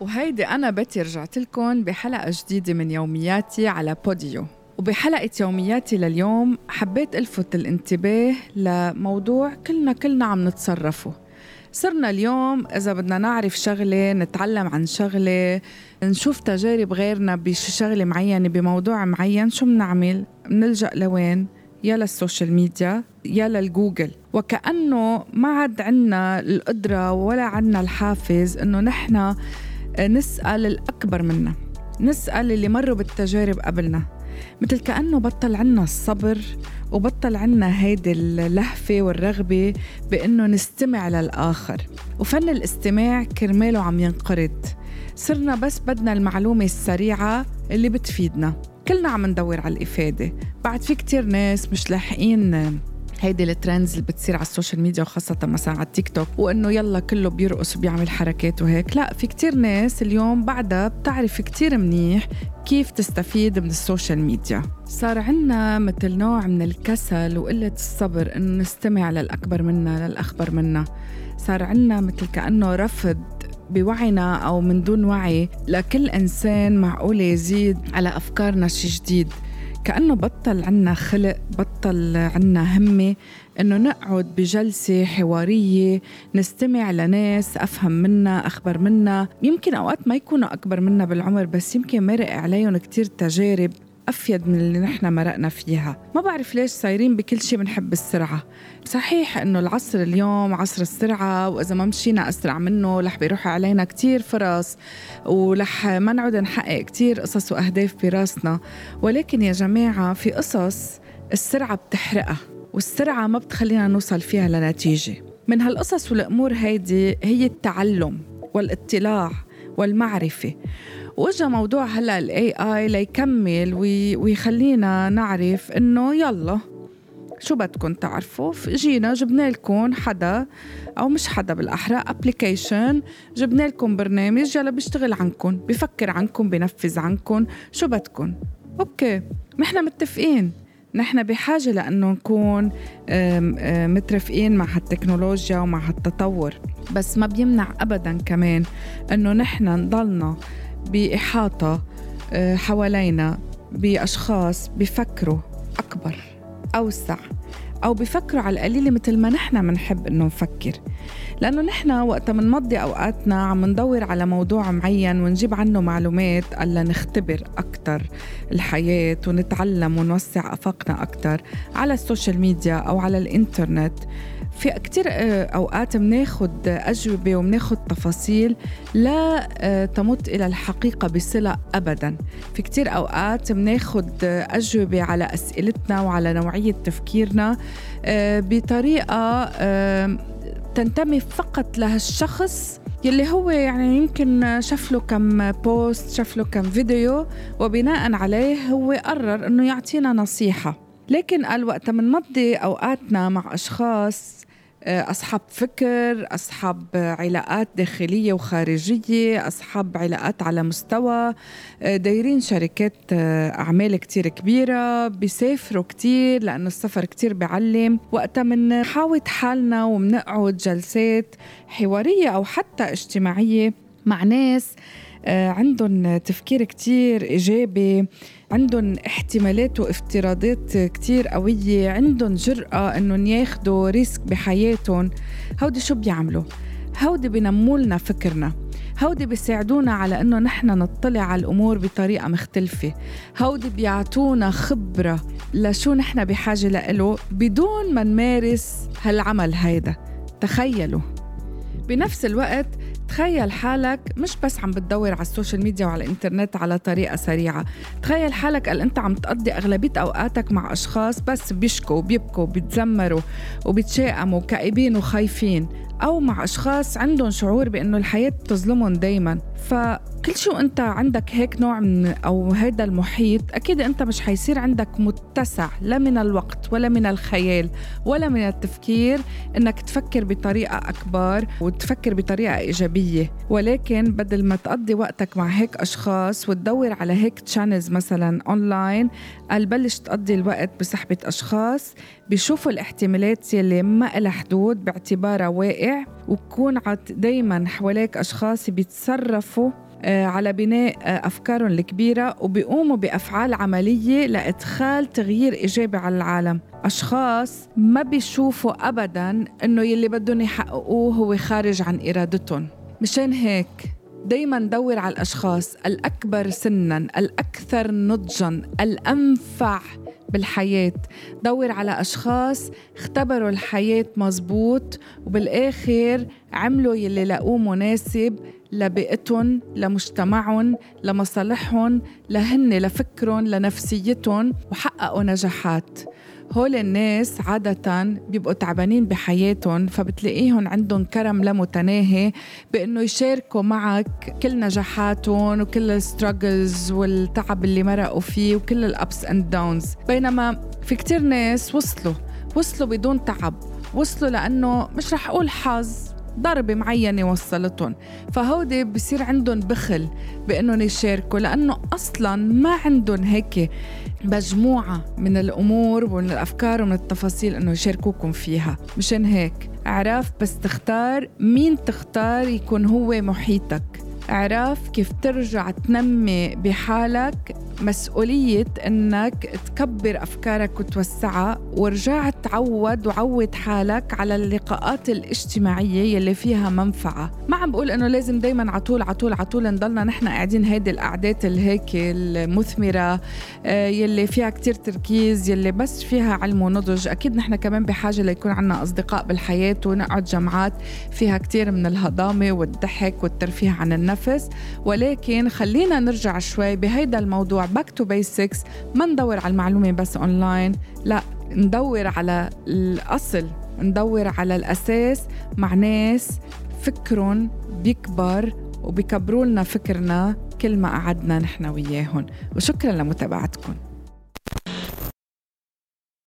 وهيدي أنا بتي رجعت لكم بحلقة جديدة من يومياتي على بوديو وبحلقة يومياتي لليوم حبيت ألفت الانتباه لموضوع كلنا كلنا عم نتصرفه صرنا اليوم إذا بدنا نعرف شغلة نتعلم عن شغلة نشوف تجارب غيرنا بشغلة معينة بموضوع معين شو بنعمل؟ بنلجأ لوين؟ يا لل social media يا للجوجل وكأنه ما عاد عنا القدرة ولا عنا الحافز إنه نحن نسأل الأكبر منا نسأل اللي مروا بالتجارب قبلنا. مثل كأنه بطل عنا الصبر وبطل عنا هيدي اللهفة والرغبة بأنه نستمع للآخر. وفن الاستماع كرماله عم ينقرض. صرنا بس بدنا المعلومة السريعة اللي بتفيدنا. كلنا عم ندور على الإفادة. بعد في كتير ناس مش لاحقين هيدي ال trends اللي بتصير على ال social media وخاصة مثلا على التيك توك وإنه يلا كله بيرقص وبيعمل حركات وهيك. لا في كتير ناس اليوم بعدها بتعرف كتير منيح كيف تستفيد من ال social media. صار عنا مثل نوع من الكسل وقلة الصبر إنه نستمع للأكبر منا للأخبر منا. صار عنا مثل كأنه رفض بوعينا أو من دون وعي لكل إنسان معقول يزيد على أفكارنا شي جديد. كأنه بطل عنا خلق بطل عنا همة إنه نقعد بجلسة حوارية نستمع لناس أفهم منا أخبر منا يمكن أوقات ما يكونوا أكبر منا بالعمر بس يمكن مرق عليهم كتير تجارب. أفيد من اللي نحن مرقنا فيها. ما بعرف ليش صايرين بكل شيء بنحب السرعة. صحيح إنه العصر اليوم عصر السرعة وإذا ما مشينا أسرع منه رح بيروح علينا كتير فرص ورح ما نعود نحقق كتير قصص وأهداف براسنا. ولكن يا جماعة في قصص السرعة بتحرقها والسرعة ما بتخلينا نوصل فيها لنتيجة. من هالقصص والأمور هيدي هي التعلم والإطلاع والمعرفة. وإجا موضوع هلأ ال AI ليكمل ويخلينا نعرف إنه يلا شو بدكم تعرفوا؟ جينا جبنا لكم حدا أو مش حدا بالأحرى application جبنا لكم برنامج يلا بيشتغل عنكم بفكر عنكم بنفذ عنكم شو بدكم okay نحن متفقين. نحن بحاجة لأنه نكون مترفقين مع هالتكنولوجيا ومع هالتطور. بس ما بيمنع أبدا كمان أنه نحن نضلنا بإحاطة آه، حوالينا بأشخاص بفكروا أكبر أوسع. أو بفكروا على القليلة مثل ما نحن منحب إنه نفكر. لأنه نحن وقت منمضي أوقاتنا عم ندور على موضوع معين ونجيب عنه معلومات ألا نختبر أكتر الحياة ونتعلم ونوسع أفاقنا أكتر على السوشيال ميديا أو على الإنترنت. في كتير آه، أوقات بناخد أجوبة وبناخد تفاصيل لا آه، تمت إلى الحقيقة بصلة أبدا. في كتير أوقات بناخد أجوبة على أسئلتنا وعلى نوعية تفكيرنا آه، بطريقة تنتمي فقط لهالشخص يلي هو يعني يمكن شاف له كم بوست شاف له كم فيديو وبناء عليه هو قرر إنه يعطينا نصيحة. لكن قال وقت منمضي أوقاتنا مع أشخاص آه، أصحاب فكر أصحاب علاقات داخلية وخارجية أصحاب علاقات على مستوى آه، دايرين شركات آه، أعمال كتير كبيرة بيسافروا كتير لأنه السفر كتير بعلم وقتها منحاوط حالنا ومنقعد جلسات حوارية أو حتى اجتماعية مع ناس عندهم تفكير كتير إيجابي عندهم احتمالات وافتراضات كتير قوية عندهم جرأة إنهم ياخدوا risk بحياتهم. هودي شو بيعملوا؟ هودي بنمولنا فكرنا. هودي بيساعدونا على إنه نحن نطلع على الأمور بطريقة مختلفة. هودي بيعطونا خبرة لشو نحن بحاجة لإله بدون ما نمارس هالعمل هيدا. تخيلوا. بنفس الوقت تخيل حالك مش بس عم بتدور على ال social media وعلى الإنترنت على طريقة سريعة. تخيل حالك قال أنت عم تقضي أغلبية أوقاتك مع أشخاص بس بيشكوا وبيبكوا وبيتذمروا وبيتشائموا كئيبين وخايفين أو مع أشخاص عندهم شعور بأنه الحياة بتظلمهم دايما. فكل شو انت عندك هيك نوع من أو هذا المحيط أكيد انت مش حيصير عندك متسع لا من الوقت ولا من الخيال ولا من التفكير انك تفكر بطريقة اكبر وتفكر بطريقة ايجابية. ولكن بدل ما تقضي وقتك مع هيك اشخاص وتدور على هيك channels مثلا اونلاين قال بلش تقضي الوقت بصحبه اشخاص بيشوفوا الاحتمالات يلي ما لها حدود باعتبارها واقع وبكون دايما حواليك اشخاص بيتصرفوا على بناء آه، أفكارهم الكبيرة وبيقوموا بأفعال عملية لإدخال تغيير إيجابي على العالم. أشخاص ما بيشوفوا أبدا إنه يلي بدهم يحققوه هو خارج عن إرادتهم. مشان هيك دايما دور على الأشخاص الأكبر سنا الأكثر نضجا الأنفع بالحياة. دور على أشخاص اختبروا الحياة مزبوط وبالآخر عملوا يلي لقوه مناسب لبيئتهم لمجتمعهم لمصالحهم لهن لفكرهم لنفسيتهم وحققوا نجاحات. هول الناس عادة بيبقوا تعبانين بحياتهم فبتلاقيهم عندهم كرم لا متناهي بأنه يشاركوا معك كل نجاحاتهم وكل الستراجلز والتعب اللي مرقوا فيه وكل الأبس أند داونز بينما في كتير ناس وصلوا وصلوا بدون تعب وصلوا لأنه مش رح أقول حظ ضربة معينة وصلتهم. فهودي بصير عندهم بخل بأنهم يشاركوا لأنه أصلا ما عندهم هيك مجموعة من الأمور ومن الأفكار ومن التفاصيل إنه يشاركوكم فيها. مشان هيك اعرف بس تختار مين تختار يكون هو محيطك. اعرف كيف ترجع تنمي بحالك مسؤولية إنك تكبر أفكارك وتوسعها ورجع تعود وعود حالك على اللقاءات الاجتماعية يلي فيها منفعة. ما عم بقول إنه لازم دايما عطول عطول عطول نضلنا نحن قاعدين هيدي القعدات الهيك المثمرة آه، يلي فيها كتير تركيز يلي بس فيها علم ونضج. أكيد نحن كمان بحاجة ليكون عنا أصدقاء بالحياة ونقعد جمعات فيها كتير من الهضامة والضحك والترفيه عن النفس. ولكن خلينا نرجع شوي بهيدا الموضوع back to basics ما ندور على المعلومة بس اونلاين لا ندور على الأصل. ندور على الأساس. مع ناس فكرهم بيكبر وبيكبروا لنا فكرنا كل ما قعدنا نحن وياهم. وشكرا لمتابعتكم.